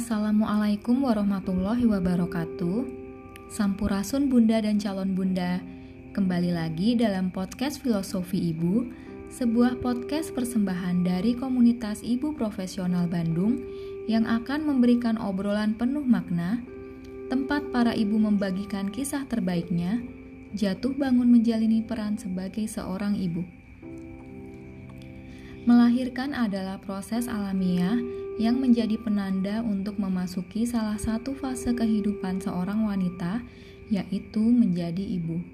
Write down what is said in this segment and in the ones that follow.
Assalamualaikum warahmatullahi wabarakatuh. Sampurasun Bunda dan calon Bunda. Kembali lagi dalam podcast Filosofi Ibu, sebuah podcast persembahan dari komunitas ibu profesional Bandung yang akan memberikan obrolan penuh makna, tempat para ibu membagikan kisah terbaiknya, jatuh bangun menjalani peran sebagai seorang ibu. Melahirkan adalah proses alamiah yang menjadi penanda untuk memasuki salah satu fase kehidupan seorang wanita, yaitu menjadi ibu.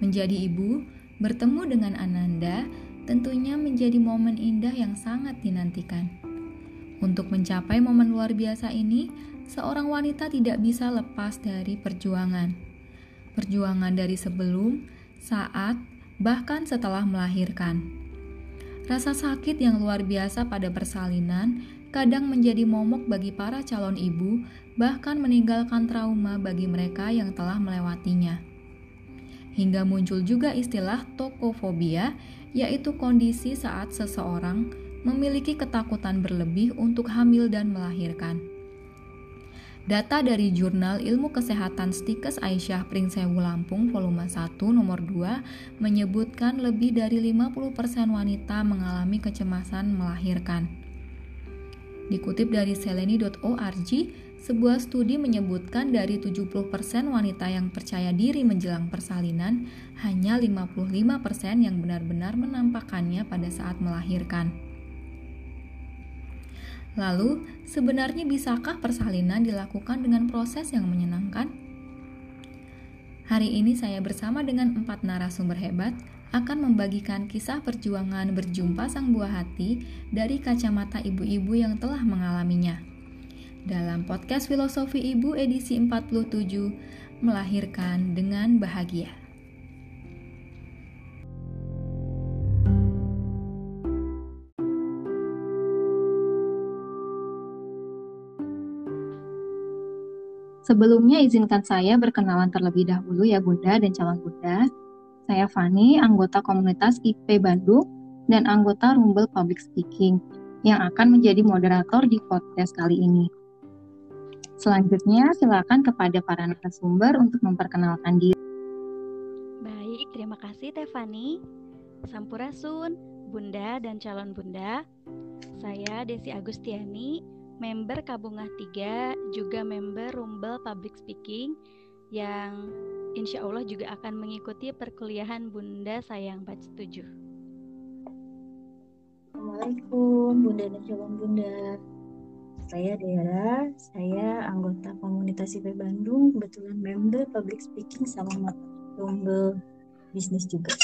Menjadi ibu, bertemu dengan Ananda, tentunya menjadi momen indah yang sangat dinantikan. Untuk mencapai momen luar biasa ini, seorang wanita tidak bisa lepas dari perjuangan. Perjuangan dari sebelum, saat, bahkan setelah melahirkan. Rasa sakit yang luar biasa pada persalinan kadang menjadi momok bagi para calon ibu, bahkan meninggalkan trauma bagi mereka yang telah melewatinya. Hingga muncul juga istilah tokofobia, yaitu kondisi saat seseorang memiliki ketakutan berlebih untuk hamil dan melahirkan. Data dari Jurnal Ilmu Kesehatan Stikes Aisyah Pringsewu Lampung volume 1 nomor 2 menyebutkan lebih dari 50% wanita mengalami kecemasan melahirkan. Dikutip dari seleni.org, sebuah studi menyebutkan dari 70% wanita yang percaya diri menjelang persalinan, hanya 55% yang benar-benar menampakkannya pada saat melahirkan. Lalu, sebenarnya bisakah persalinan dilakukan dengan proses yang menyenangkan? Hari ini saya bersama dengan empat narasumber hebat akan membagikan kisah perjuangan berjumpa sang buah hati dari kacamata ibu-ibu yang telah mengalaminya. Dalam podcast Filosofi Ibu edisi 47, Melahirkan dengan Bahagia. Sebelumnya izinkan saya berkenalan terlebih dahulu ya Bunda dan calon Bunda. Saya Fani, anggota komunitas IP Bandung dan anggota Rumble Public Speaking yang akan menjadi moderator di podcast kali ini. Selanjutnya, silakan kepada para narasumber untuk memperkenalkan diri. Baik, terima kasih Tefani. Sampurasun, Bunda dan calon Bunda. Saya Desi Agustiani, member Kabungah 3, juga member Rumble Public Speaking yang insya Allah juga akan mengikuti perkuliahan Bunda Sayang Batch 7. Assalamualaikum Bunda dan calon Bunda. Saya Dera, saya anggota komunitas IP Bandung, kebetulan member public speaking sama Rumble bisnis juga.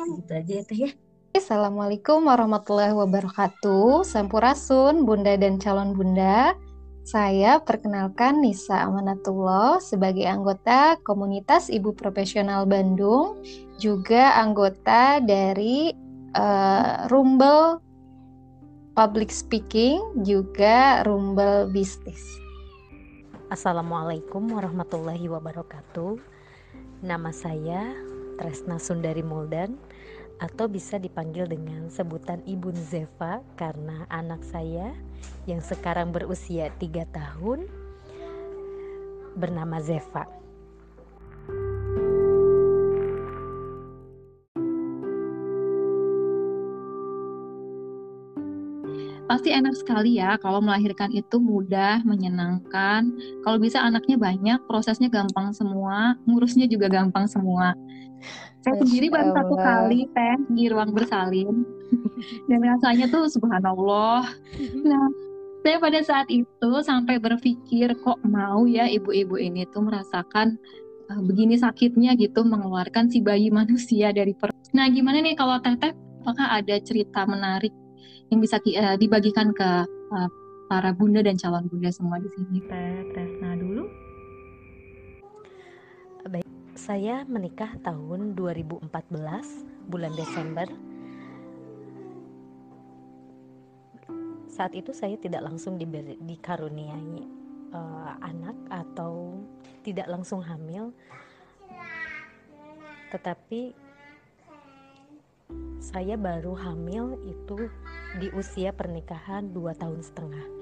Gitu aja ya Teh ya. Assalamualaikum warahmatullahi wabarakatuh. Sampurasun, Bunda dan calon Bunda. Saya perkenalkan Nisa Amanatullah sebagai anggota komunitas Ibu Profesional Bandung, juga anggota dari uh, Rumble Public Speaking, juga Rumble Bisnis. Assalamualaikum warahmatullahi wabarakatuh. Nama saya Tresna Sundari Muldan atau bisa dipanggil dengan sebutan Ibu Zeva karena anak saya yang sekarang berusia 3 tahun bernama Zeva. Pasti enak sekali ya kalau melahirkan itu mudah, menyenangkan. Kalau bisa anaknya banyak, prosesnya gampang semua, ngurusnya juga gampang semua. Saya sendiri baru satu kali teh di ruang bersalin dan rasanya tuh subhanallah. Nah, saya pada saat itu sampai berpikir kok mau ya ibu-ibu ini tuh merasakan uh, begini sakitnya gitu mengeluarkan si bayi manusia dari perut. Nah, gimana nih kalau Teteh apakah ada cerita menarik yang bisa uh, dibagikan ke uh, para bunda dan calon bunda semua di sini? Teh Tresna dulu. Baik saya menikah tahun 2014 bulan Desember. Saat itu saya tidak langsung diberi, dikaruniai uh, anak atau tidak langsung hamil, tetapi saya baru hamil itu di usia pernikahan dua tahun setengah.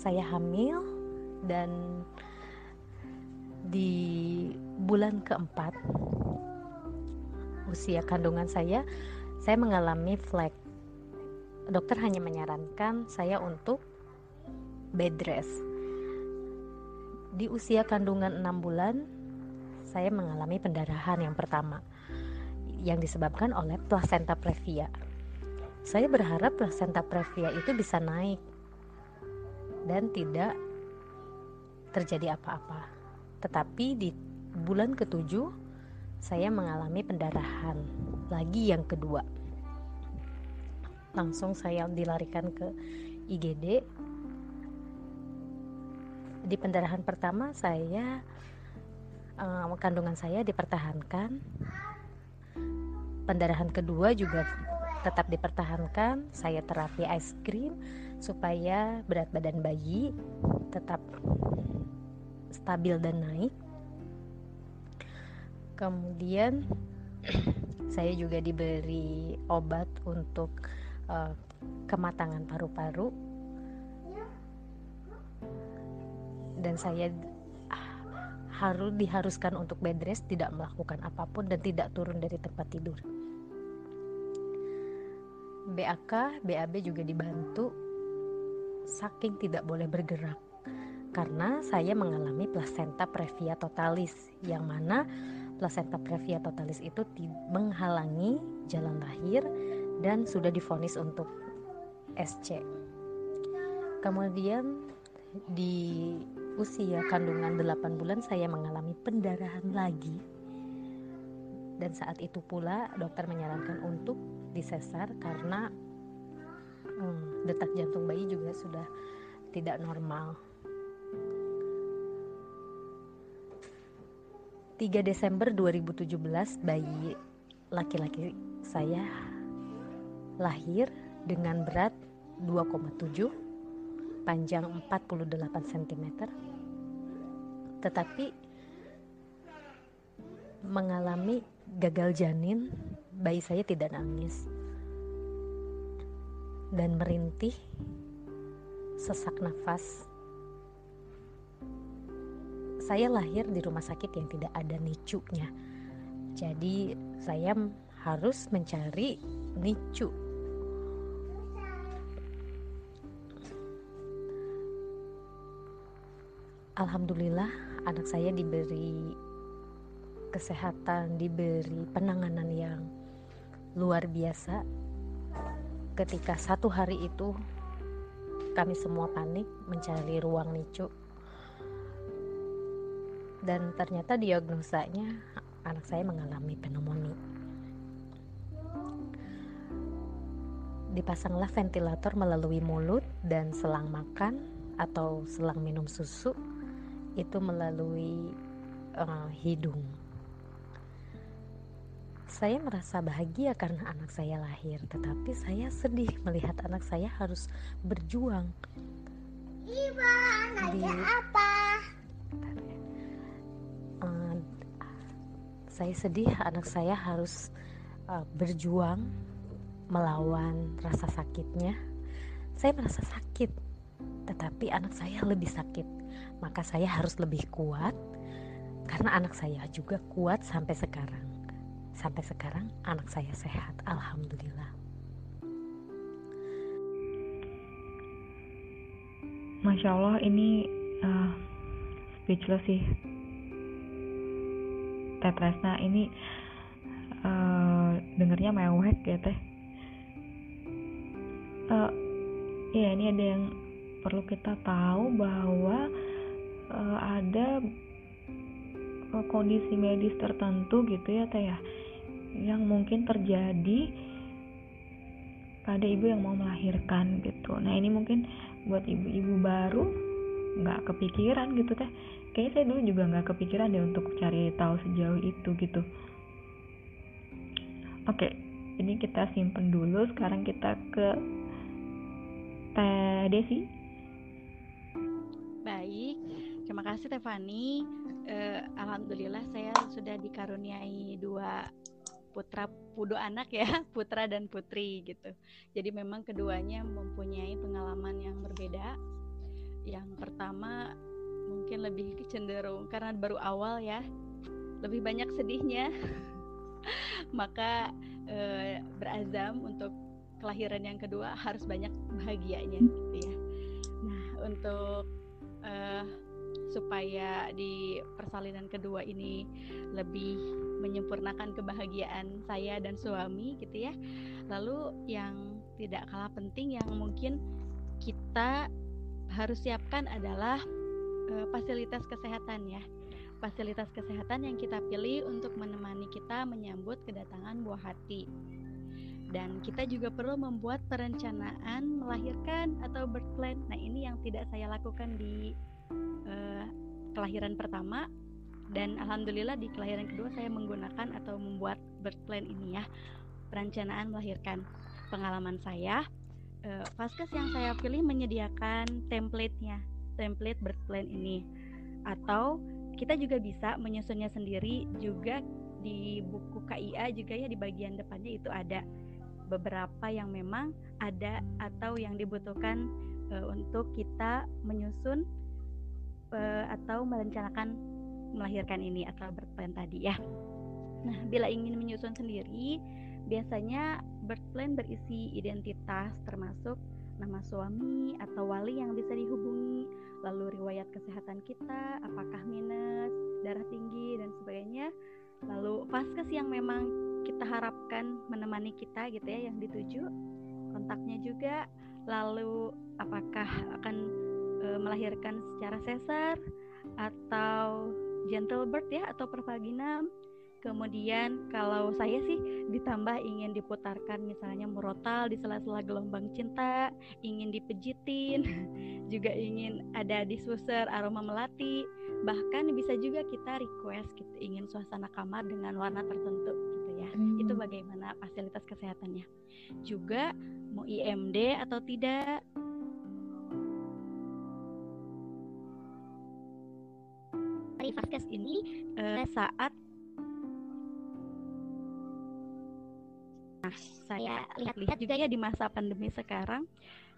saya hamil dan di bulan keempat usia kandungan saya saya mengalami flek. Dokter hanya menyarankan saya untuk bed rest. Di usia kandungan 6 bulan saya mengalami pendarahan yang pertama yang disebabkan oleh placenta previa saya berharap placenta previa itu bisa naik dan tidak terjadi apa-apa tetapi di bulan ketujuh saya mengalami pendarahan lagi yang kedua. Langsung saya dilarikan ke IGD. Di pendarahan pertama saya um, kandungan saya dipertahankan. Pendarahan kedua juga tetap dipertahankan. Saya terapi ice cream supaya berat badan bayi tetap stabil dan naik. Kemudian saya juga diberi obat untuk uh, kematangan paru-paru dan saya harus diharuskan untuk bed rest tidak melakukan apa pun dan tidak turun dari tempat tidur. BAK, BAB juga dibantu saking tidak boleh bergerak karena saya mengalami placenta previa totalis yang mana placenta previa totalis itu menghalangi jalan lahir dan sudah difonis untuk SC. Kemudian di usia kandungan 8 bulan saya mengalami pendarahan lagi. Dan saat itu pula dokter menyarankan untuk disesar karena hmm, detak jantung bayi juga sudah tidak normal. 3 Desember 2017 bayi laki-laki saya lahir dengan berat 2,7 panjang 48 cm tetapi mengalami gagal janin bayi saya tidak nangis dan merintih sesak nafas saya lahir di rumah sakit yang tidak ada nicunya. Jadi saya harus mencari nicu. Alhamdulillah anak saya diberi kesehatan, diberi penanganan yang luar biasa. Ketika satu hari itu kami semua panik mencari ruang nicu dan ternyata diagnosanya anak saya mengalami pneumonia. Dipasanglah ventilator melalui mulut dan selang makan atau selang minum susu itu melalui uh, hidung. Saya merasa bahagia karena anak saya lahir, tetapi saya sedih melihat anak saya harus berjuang. Ibu, di, apa? saya sedih anak saya harus uh, berjuang melawan rasa sakitnya saya merasa sakit tetapi anak saya lebih sakit. Maka saya harus lebih kuat karena anak saya juga kuat sampai sekarang. Sampai sekarang anak saya sehat alhamdulillah. Masya Allah ini uh, speechless sih. Teh Tresna ini uh, dengernya mewek ya Teh. Uh, ya ini ada yang perlu kita tahu bahwa uh, ada uh, kondisi medis tertentu gitu ya Teh ya yang mungkin terjadi pada ibu yang mau melahirkan gitu. Nah ini mungkin buat ibu-ibu baru nggak kepikiran gitu teh. Kayaknya saya dulu juga nggak kepikiran deh untuk cari tahu sejauh itu gitu. Oke ini kita simpen dulu. Sekarang kita ke Teh Desi baik. Terima kasih Tefani uh, Alhamdulillah saya sudah dikaruniai dua putra pudo anak ya putra dan putri gitu. Jadi memang keduanya mempunyai pengalaman yang berbeda. Yang pertama mungkin lebih cenderung karena baru awal ya lebih banyak sedihnya. Maka eh, berazam untuk kelahiran yang kedua harus banyak bahagianya gitu ya. Nah untuk eh, supaya di persalinan kedua ini lebih menyempurnakan kebahagiaan saya dan suami gitu ya. Lalu yang tidak kalah penting yang mungkin kita harus siapkan adalah uh, fasilitas kesehatan ya. Fasilitas kesehatan yang kita pilih untuk menemani kita menyambut kedatangan buah hati. Dan kita juga perlu membuat perencanaan melahirkan atau birth plan. Nah, ini yang tidak saya lakukan di uh, kelahiran pertama. Dan alhamdulillah di kelahiran kedua saya menggunakan atau membuat birth plan ini ya. Perencanaan melahirkan. Pengalaman saya uh, Vaskes yang saya pilih menyediakan template-nya template birth plan ini. Atau kita juga bisa menyusunnya sendiri juga di buku KIA juga ya di bagian depannya itu ada beberapa yang memang ada atau yang dibutuhkan uh, untuk kita menyusun uh, atau merencanakan melahirkan ini atau birth tadi ya. Nah, bila ingin menyusun sendiri, biasanya birth plan berisi identitas termasuk nama suami atau wali yang bisa dihubungi, lalu riwayat kesehatan kita, apakah minus, darah tinggi dan sebagainya. Lalu vaskes yang memang kita harapkan menemani kita gitu ya yang dituju, kontaknya juga, lalu apakah akan e, melahirkan secara sesar atau gentle birth ya atau pervagina. Kemudian kalau saya sih ditambah ingin diputarkan misalnya murotal di sela-sela gelombang cinta, ingin dipejitin, juga ingin ada diffuser aroma melati, bahkan bisa juga kita request gitu ingin suasana kamar dengan warna tertentu gitu ya. Hmm. Itu bagaimana fasilitas kesehatannya. Juga mau IMD atau tidak, dari Vaskes ini uh, saat Nah, saya lihat-lihat juga ya di masa pandemi sekarang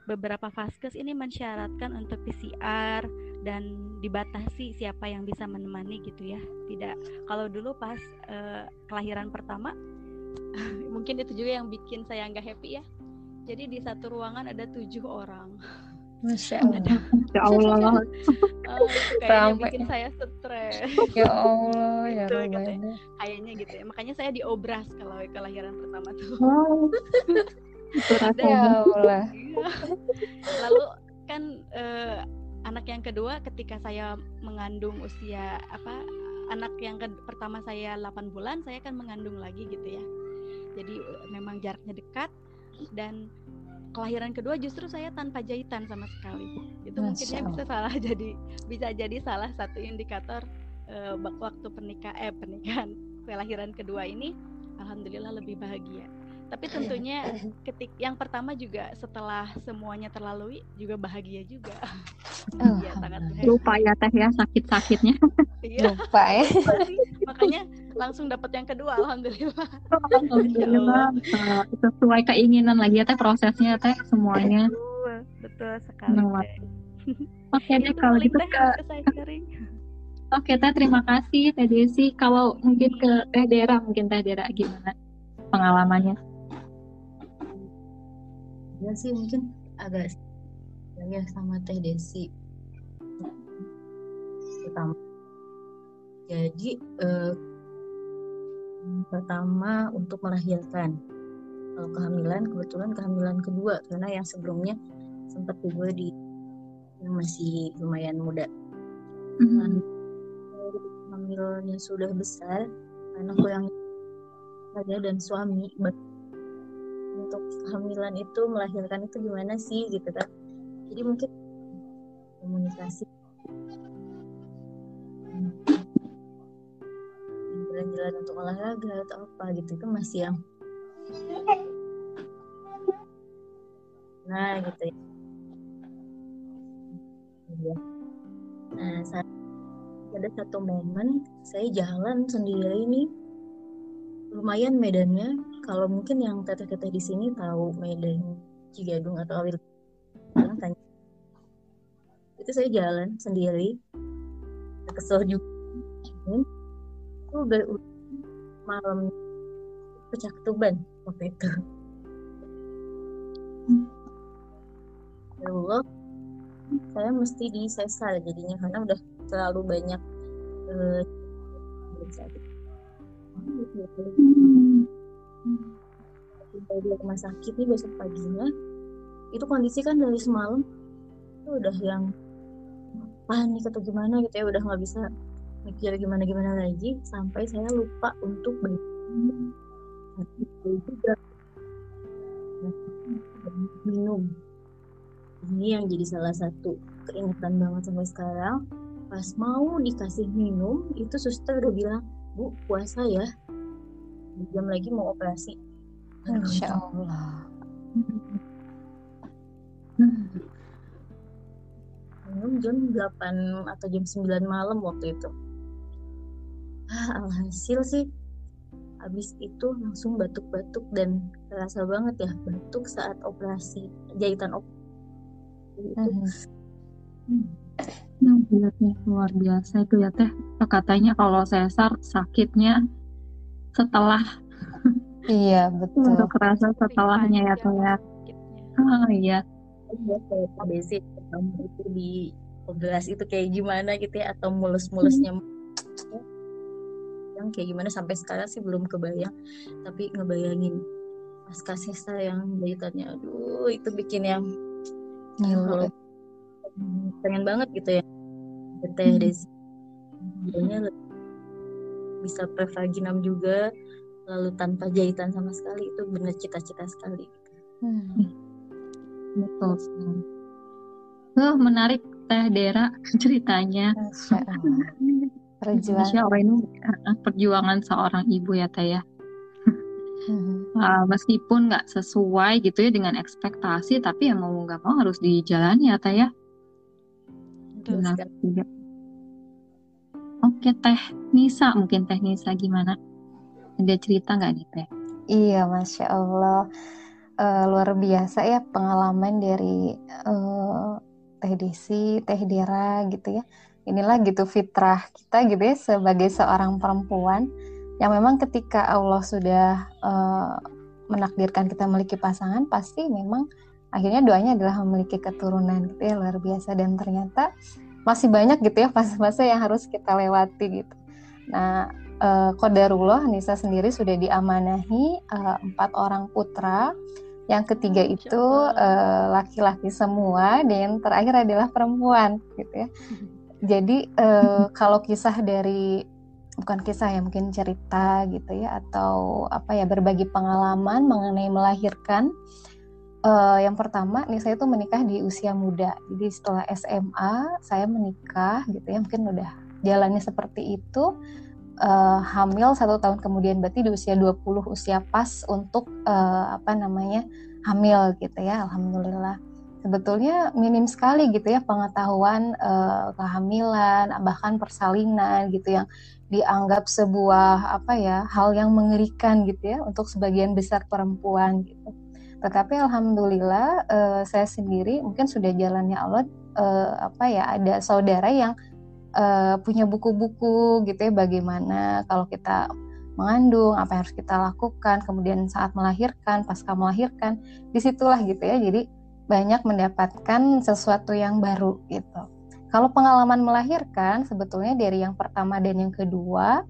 beberapa vaskes ini mensyaratkan untuk PCR dan dibatasi siapa yang bisa menemani gitu ya. Tidak kalau dulu pas uh, kelahiran pertama mungkin itu juga yang bikin saya nggak happy ya. Jadi di satu ruangan ada tujuh orang. Masya Allah. Ya Allah. oh, kayaknya bikin saya stres. Ya Allah, ya gitu, Allah. Kayaknya gitu ya. Makanya saya diobras kalau kelahiran pertama tuh. Wow. Ya Allah. Lalu kan eh, anak yang kedua ketika saya mengandung usia apa anak yang ke pertama saya 8 bulan saya kan mengandung lagi gitu ya. Jadi memang jaraknya dekat dan kelahiran kedua justru saya tanpa jahitan sama sekali. Itu Masya mungkinnya bisa salah jadi bisa jadi salah satu indikator uh, waktu pernikahan eh pernikahan kelahiran kedua ini alhamdulillah lebih bahagia. Tapi tentunya ketik yang pertama juga setelah semuanya terlalui juga bahagia juga. Oh, ya, sangat. Lupa ya teh ya sakit-sakitnya. Iya. Lupa ya. Makanya langsung dapat yang kedua alhamdulillah. Alhamdulillah. Sesuai keinginan lagi ya teh prosesnya teh semuanya. Betul, betul sekali. Oke deh kalau gitu ke Oke teh terima kasih Teh Desi. Kalau mungkin ke Teh Dera mungkin Teh Dera gimana pengalamannya? Ya sih mungkin agak ya sama Teh Desi. Pertama. Jadi eh, pertama untuk melahirkan kalau kehamilan kebetulan kehamilan kedua. Karena yang sebelumnya sempat juga di yang masih lumayan muda. Mm-hmm. hamilnya sudah besar anakku yang saya dan suami untuk kehamilan itu melahirkan itu gimana sih gitu kan. Jadi mungkin komunikasi. Jalan-jalan untuk olahraga atau apa gitu. Itu masih yang nah gitu ya. Iya. nah saat ada satu momen saya jalan sendiri nih lumayan medannya kalau mungkin yang teteh-teteh di sini tahu Medan Cigadung atau Awil tanya. Itu saya jalan sendiri. Kesel juga. Itu udah, malam pecah ketuban waktu itu. Ya Allah saya mesti di sesar jadinya karena udah terlalu banyak uh, di rumah sakit nih besok paginya. Itu kondisi kan dari semalam itu udah yang panik atau gimana gitu ya udah nggak bisa mikir gimana gimana lagi. Sampai saya lupa untuk juga minum. Ini yang jadi salah satu keingetan banget sampai sekarang. Pas mau dikasih minum itu suster udah bilang bu puasa ya jam lagi mau operasi. Insya Allah. Minum jam 8 atau jam 9 malam waktu itu. Ah, alhasil sih habis itu langsung batuk-batuk dan terasa banget ya batuk saat operasi jahitan operasi itu. Hmm. Nah, luar biasa itu ya teh. Katanya kalau sesar sakitnya setelah iya betul untuk kerasa setelahnya ya teh ya. Ah iya. Basic kamu itu di operasi itu kayak gimana gitu ya atau mulus-mulusnya hmm. yang kayak gimana sampai sekarang sih belum kebayang tapi ngebayangin pasca sesar yang jahitannya aduh itu bikin yang kalau pengen banget gitu ya teh hmm. desi bisa prevaginam juga lalu tanpa jahitan sama sekali itu benar cita-cita sekali. Hmm. betul oh, menarik teh Dera ceritanya. Perjuangan. Ini eh, perjuangan seorang ibu ya teh ya. Uh, meskipun nggak sesuai gitu ya dengan ekspektasi tapi ya mau nggak mau harus dijalani ya teh ya. Oke teh Nisa mungkin teh Nisa gimana? Ada cerita nggak nih teh? Iya masya Allah uh, luar biasa ya pengalaman dari uh, teh Desi, teh Dera gitu ya. Inilah gitu fitrah kita gitu ya sebagai seorang perempuan yang memang ketika Allah sudah uh, menakdirkan kita memiliki pasangan pasti memang akhirnya doanya adalah memiliki keturunan gitu ya luar biasa dan ternyata masih banyak gitu ya fase-fase yang harus kita lewati gitu. Nah, uh, Kodarullah Nisa sendiri sudah diamanahi uh, empat orang putra. Yang ketiga itu uh, laki-laki semua dan yang terakhir adalah perempuan gitu ya. Jadi uh, kalau kisah dari bukan kisah ya mungkin cerita gitu ya atau apa ya berbagi pengalaman mengenai melahirkan uh, yang pertama nih saya tuh menikah di usia muda. Jadi setelah SMA saya menikah gitu ya mungkin udah jalannya seperti itu. Uh, hamil satu tahun kemudian berarti di usia 20 usia pas untuk uh, apa namanya hamil gitu ya alhamdulillah sebetulnya minim sekali gitu ya pengetahuan uh, kehamilan bahkan persalinan gitu yang dianggap sebuah apa ya hal yang mengerikan gitu ya untuk sebagian besar perempuan gitu tetapi alhamdulillah uh, saya sendiri mungkin sudah jalannya Allah uh, apa ya ada saudara yang uh, punya buku-buku gitu ya bagaimana kalau kita mengandung apa yang harus kita lakukan kemudian saat melahirkan pasca melahirkan di situlah gitu ya jadi banyak mendapatkan sesuatu yang baru gitu. Kalau pengalaman melahirkan sebetulnya dari yang pertama dan yang kedua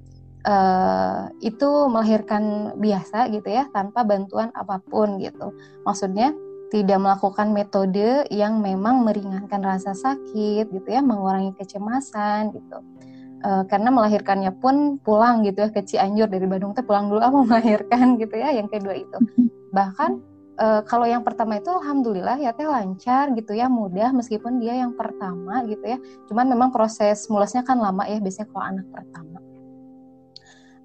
uh, itu melahirkan biasa gitu ya tanpa bantuan apa pun gitu. Maksudnya tidak melakukan metode yang memang meringankan rasa sakit gitu ya, mengurangi kecemasan gitu. Uh, karena melahirkannya pun pulang gitu ya ke Cianjur dari Bandung teh pulang dulu ah melahirkan gitu ya yang kedua itu. Bahkan uh, kalau yang pertama itu alhamdulillah ya teh lancar gitu ya mudah meskipun dia yang pertama gitu ya cuman memang proses mulasnya kan lama ya biasanya kalau anak pertama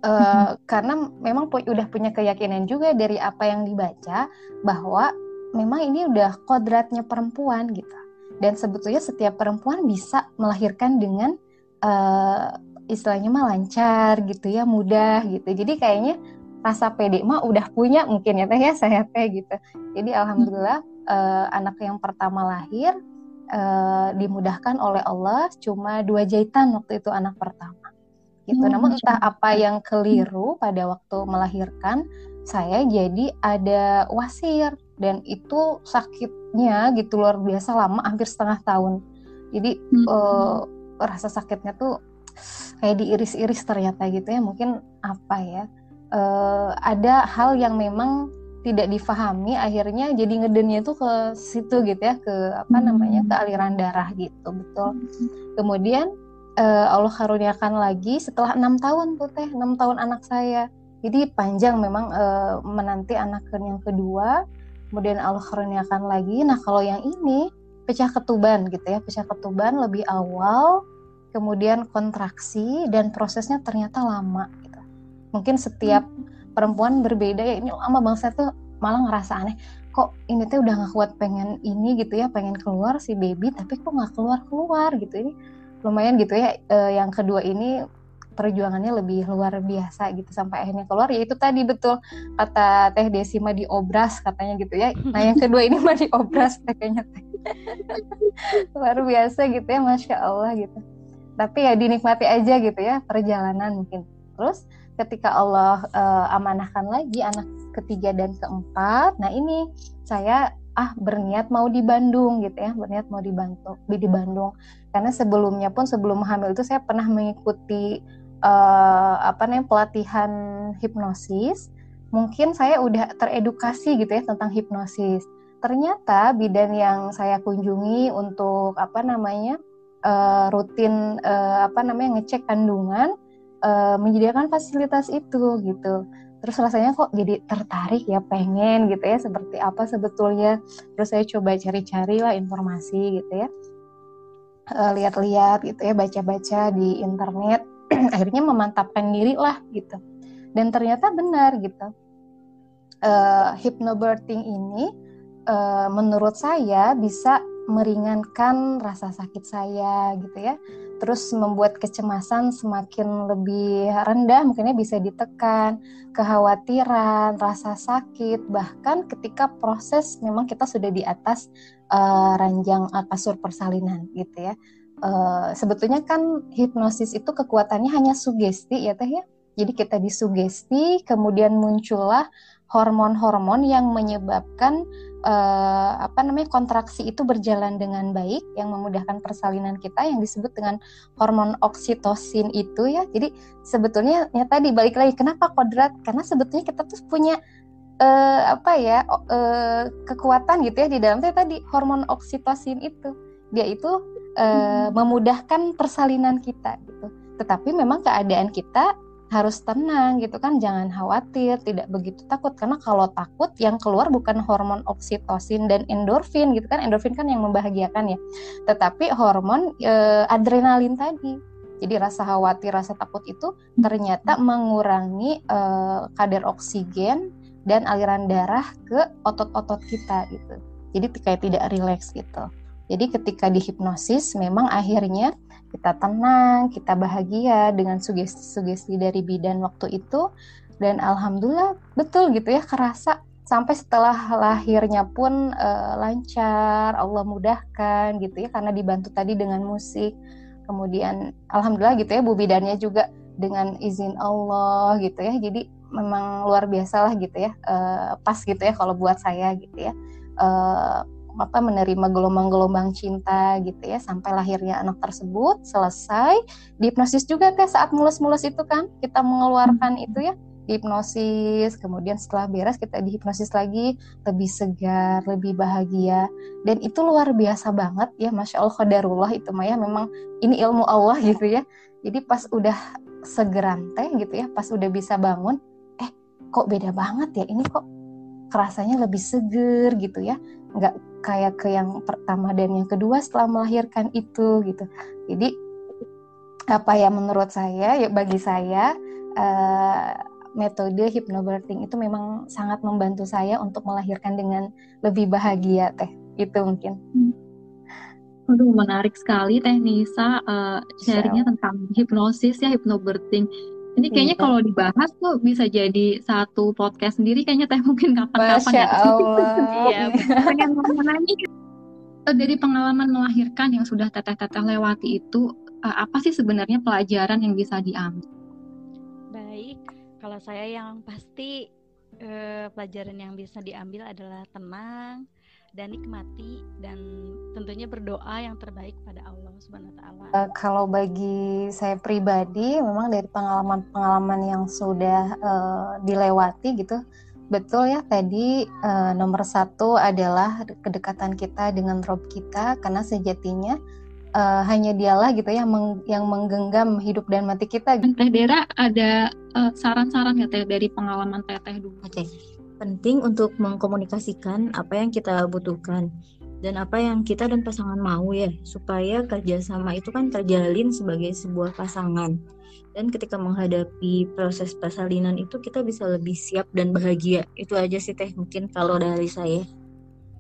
uh, karena memang pu udah punya keyakinan juga dari apa yang dibaca bahwa memang ini udah kodratnya perempuan gitu. Dan sebetulnya setiap perempuan bisa melahirkan dengan uh, istilahnya mah lancar gitu ya mudah gitu. Jadi kayaknya rasa pede mah udah punya mungkin ya teh ya saya teh gitu. Jadi alhamdulillah uh, anak yang pertama lahir uh, dimudahkan oleh Allah cuma dua jahitan waktu itu anak pertama gitu. Hmm, namun entah apa yang keliru pada waktu melahirkan saya jadi ada wasir. Dan itu sakitnya gitu luar biasa lama hampir setengah tahun. Jadi hmm. uh, rasa sakitnya tuh kayak diiris-iris ternyata gitu ya. Mungkin apa ya uh, ada hal yang memang tidak difahami akhirnya jadi ngedennya tuh ke situ gitu ya ke apa namanya ke aliran darah gitu. Betul. Kemudian uh, Allah karuniakan lagi setelah enam tahun tuh teh enam tahun anak saya. Jadi panjang memang uh, menanti anak yang kedua kemudian Allah karuniakan lagi. Nah kalau yang ini pecah ketuban gitu ya pecah ketuban lebih awal kemudian kontraksi dan prosesnya ternyata lama gitu. Mungkin setiap hmm. perempuan berbeda ya ini lama bang saya tuh malah ngerasa aneh kok ini tuh udah gak kuat pengen ini gitu ya pengen keluar si baby tapi kok nggak keluar keluar gitu. Ini lumayan gitu ya. E, yang kedua ini perjuangannya lebih luar biasa gitu sampai akhirnya keluar. Ya itu tadi betul. Kata Teh Desi mah diobras katanya gitu ya. Nah yang kedua ini mah diobras kayaknya luar biasa gitu ya masya Allah gitu. Tapi ya dinikmati aja gitu ya perjalanan mungkin. Terus ketika Allah uh, amanahkan lagi anak ketiga dan keempat, nah ini saya ah berniat mau di Bandung gitu ya, berniat mau dibantu di Bandung. Karena sebelumnya pun sebelum hamil itu saya pernah mengikuti uh, apa namanya pelatihan hipnosis. Mungkin saya udah teredukasi gitu ya tentang hipnosis. Ternyata bidan yang saya kunjungi untuk apa namanya uh, rutin uh, apa namanya ngecek kandungan uh, menyediakan fasilitas itu gitu terus rasanya kok jadi tertarik ya pengen gitu ya seperti apa sebetulnya. Terus saya coba cari-cari lah informasi gitu ya. Uh, lihat-lihat gitu ya baca-baca di internet. Akhirnya memantapkan diri lah gitu. Dan ternyata benar gitu. Uh, hypnobirthing ini uh, menurut saya bisa meringankan rasa sakit saya gitu ya terus membuat kecemasan semakin lebih rendah mungkinnya bisa ditekan. Kekhawatiran rasa sakit bahkan ketika proses memang kita sudah di atas uh, ranjang uh, kasur persalinan gitu ya. Uh, sebetulnya kan hipnosis itu kekuatannya hanya sugesti ya teh ya. Jadi kita disugesti kemudian muncullah hormon-hormon yang menyebabkan uh, apa namanya kontraksi itu berjalan dengan baik yang memudahkan persalinan kita yang disebut dengan hormon oksitosin itu ya. Jadi sebetulnya ya tadi balik lagi kenapa kodrat? Karena sebetulnya kita tuh punya uh, apa ya uh, kekuatan gitu ya di dalam tadi hormon oksitosin itu. Dia itu uh, memudahkan persalinan kita gitu. Tetapi memang keadaan kita harus tenang gitu kan jangan khawatir tidak begitu takut. Karena kalau takut yang keluar bukan hormon oksitosin dan endorfin gitu kan. Endorfin kan yang membahagiakan ya. Tetapi hormon e, adrenalin tadi. Jadi rasa khawatir rasa takut itu ternyata mengurangi e, kadar oksigen dan aliran darah ke otot-otot kita gitu. Jadi kayak tidak rileks gitu. Jadi ketika dihipnosis memang akhirnya kita tenang, kita bahagia dengan sugesti-sugesti dari bidan waktu itu dan alhamdulillah betul gitu ya kerasa sampai setelah lahirnya pun uh, lancar, Allah mudahkan gitu ya karena dibantu tadi dengan musik. Kemudian alhamdulillah gitu ya bu bidannya juga dengan izin Allah gitu ya. Jadi memang luar biasa lah gitu ya. Uh, pas gitu ya kalau buat saya gitu ya. Uh, apa menerima gelombang-gelombang cinta gitu ya sampai lahirnya anak tersebut selesai. Hipnosis juga teh saat mulus-mulus itu kan kita mengeluarkan hmm. itu ya hipnosis kemudian setelah beres kita dihipnosis lagi lebih segar lebih bahagia. Dan itu luar biasa banget ya masya allah qadarullah itu Maya memang ini ilmu Allah gitu ya. Jadi pas udah segeran teh gitu ya pas udah bisa bangun eh kok beda banget ya ini kok kerasanya lebih seger gitu ya. Nggak kayak ke yang pertama dan yang kedua setelah melahirkan itu gitu. Jadi apa ya menurut saya ya bagi saya uh, metode hypnobirthing itu memang sangat membantu saya untuk melahirkan dengan lebih bahagia teh. Itu mungkin. Hmm. Aduh menarik sekali Teh Nisa uh, sharingnya tentang hipnosis ya hypnobirthing ini kayaknya iya. kalau dibahas tuh bisa jadi satu podcast sendiri kayaknya teh mungkin kapan-kapan ya. Allah. Iya. Pengen lagi. dari pengalaman melahirkan yang sudah teteh-teteh lewati itu uh, apa sih sebenarnya pelajaran yang bisa diambil? Baik, kalau saya yang pasti uh, pelajaran yang bisa diambil adalah tenang dan nikmati dan tentunya berdoa yang terbaik pada Allah Subhanahu wa taala. Uh, kalau bagi saya pribadi memang dari pengalaman-pengalaman yang sudah uh, dilewati gitu Betul ya tadi uh, nomor satu adalah kedekatan kita dengan Rob kita karena sejatinya uh, hanya dialah gitu ya meng, yang menggenggam hidup dan mati kita. Teh Dera ada uh, saran-saran ya Teh dari pengalaman Teteh dulu. Oke, okay. Penting untuk mengkomunikasikan apa yang kita butuhkan dan apa yang kita dan pasangan mau ya supaya kerjasama itu kan terjalin sebagai sebuah pasangan. Dan ketika menghadapi proses persalinan itu kita bisa lebih siap dan bahagia. Itu aja sih teh mungkin kalau dari saya.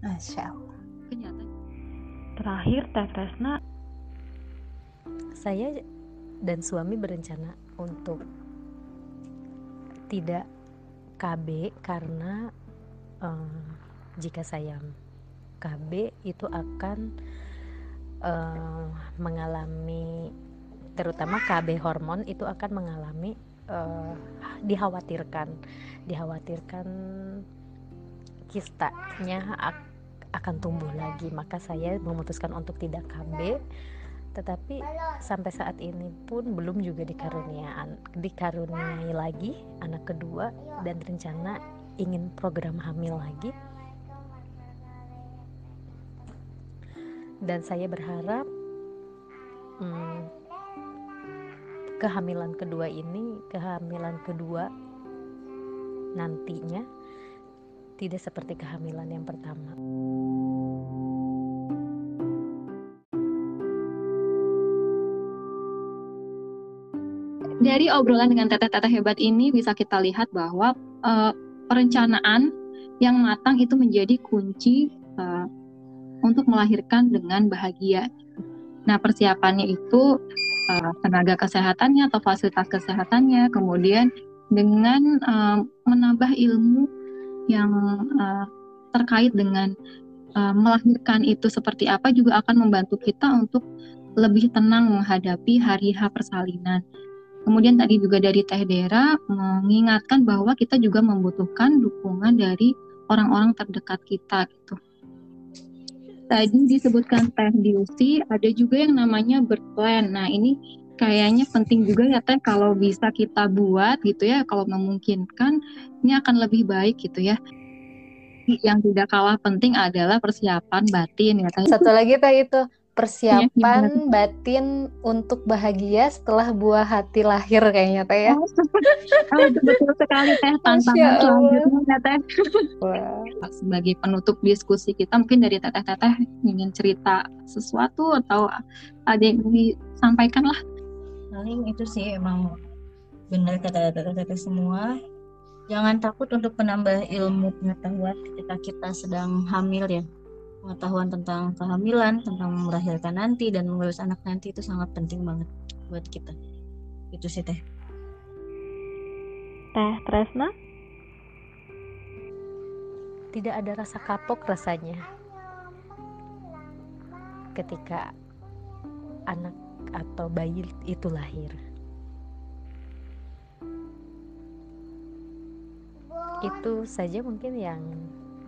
Masya Allah. Terakhir teh Tresna. Saya dan suami berencana untuk tidak KB karena uh, jika saya KB itu akan uh, mengalami terutama KB hormon itu akan mengalami uh, dikhawatirkan. Dikhawatirkan kistanya akan tumbuh lagi. Maka saya memutuskan untuk tidak KB tetapi sampai saat ini pun belum juga dikaruniai dikaruniai lagi anak kedua dan rencana ingin program hamil lagi dan saya berharap hmm, kehamilan kedua ini, kehamilan kedua nantinya tidak seperti kehamilan yang pertama. Dari obrolan dengan teteh-teteh hebat ini bisa kita lihat bahwa uh, perencanaan yang matang itu menjadi kunci uh, untuk melahirkan dengan bahagia. Nah, persiapannya itu uh, tenaga kesehatannya atau fasilitas kesehatannya, kemudian dengan uh, menambah ilmu yang uh, terkait dengan uh, melahirkan itu seperti apa juga akan membantu kita untuk lebih tenang menghadapi hari H persalinan. Kemudian tadi juga dari Teh Dera mengingatkan bahwa kita juga membutuhkan dukungan dari orang-orang terdekat kita gitu tadi disebutkan teh diusi, ada juga yang namanya berplan. Nah ini kayaknya penting juga ya teh kalau bisa kita buat gitu ya, kalau memungkinkan ini akan lebih baik gitu ya. Yang tidak kalah penting adalah persiapan batin ya teh. Satu lagi teh itu persiapan ya, batin untuk bahagia setelah buah hati lahir kayaknya teh ya. Oh, betul sekali teh tantangan selanjutnya teh. Wow. Sebagai penutup diskusi kita mungkin dari teteh-teteh ingin cerita sesuatu atau ada yang disampaikan lah. Paling itu sih emang benar kata teteh-teteh semua. Jangan takut untuk menambah ilmu pengetahuan ketika kita sedang hamil ya pengetahuan tentang kehamilan, tentang melahirkan nanti dan mengurus anak nanti itu sangat penting banget buat kita. Itu sih teh. Teh Tresna? Tidak ada rasa kapok rasanya ketika anak atau bayi itu lahir. Itu saja mungkin yang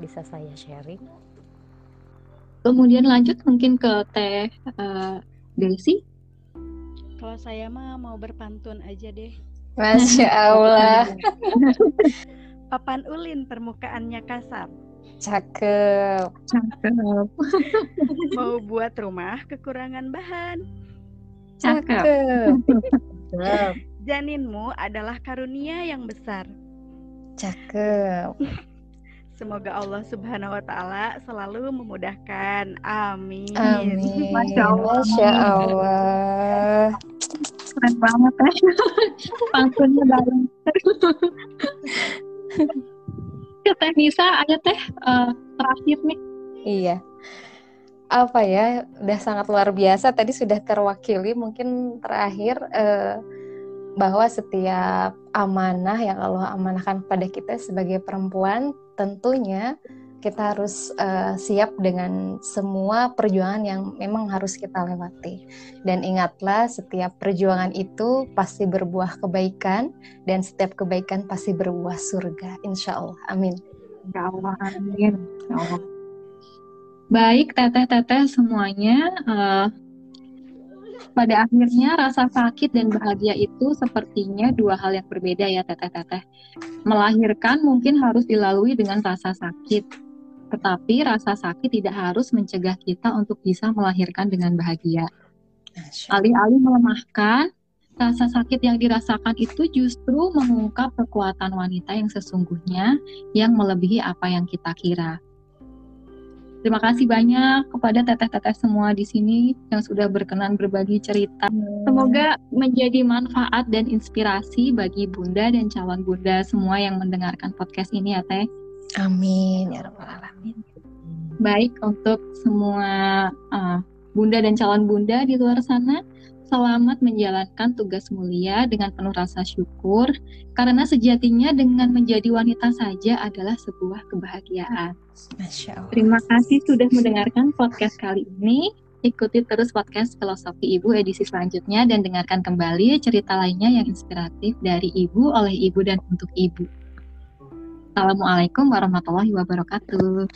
bisa saya sharing. Kemudian lanjut mungkin ke Teh uh, Desi. Kalau saya mah mau berpantun aja deh. Masya Allah. Papan ulin permukaannya kasar. Cakep. Cakep. mau buat rumah kekurangan bahan. Cakep. Cakep. Janinmu adalah karunia yang besar. Cakep. Semoga Allah Subhanahu wa taala selalu memudahkan. Amin. Amin. Masya Allah. Masya Allah. Keren banget ya. Pantunnya dalam. teh Nisa ada teh uh, terakhir nih. Iya. Apa ya, udah sangat luar biasa. Tadi sudah terwakili mungkin terakhir uh, bahwa setiap amanah yang Allah amanahkan kepada kita sebagai perempuan tentunya kita harus uh, siap dengan semua perjuangan yang memang harus kita lewati. Dan ingatlah, setiap perjuangan itu pasti berbuah kebaikan, dan setiap kebaikan pasti berbuah surga. Insya Allah. Amin. Insya Allah. Amin. Insya Allah. Baik, teteh-teteh semuanya. Uh, pada akhirnya rasa sakit dan bahagia itu sepertinya dua hal yang berbeda ya teteh-teteh. Melahirkan mungkin harus dilalui dengan rasa sakit, tetapi rasa sakit tidak harus mencegah kita untuk bisa melahirkan dengan bahagia. Alih-alih melemahkan, rasa sakit yang dirasakan itu justru mengungkap kekuatan wanita yang sesungguhnya yang melebihi apa yang kita kira. Terima kasih banyak kepada teteh-teteh semua di sini yang sudah berkenan berbagi cerita. Semoga menjadi manfaat dan inspirasi bagi bunda dan calon bunda semua yang mendengarkan podcast ini ya Teh. Amin ya rabbal alamin. Baik untuk semua uh, bunda dan calon bunda di luar sana, selamat menjalankan tugas mulia dengan penuh rasa syukur karena sejatinya dengan menjadi wanita saja adalah sebuah kebahagiaan. Masya Allah. Terima kasih sudah mendengarkan podcast kali ini. Ikuti terus podcast Filosofi Ibu edisi selanjutnya dan dengarkan kembali cerita lainnya yang inspiratif dari Ibu oleh Ibu dan untuk Ibu. Assalamualaikum warahmatullahi wabarakatuh.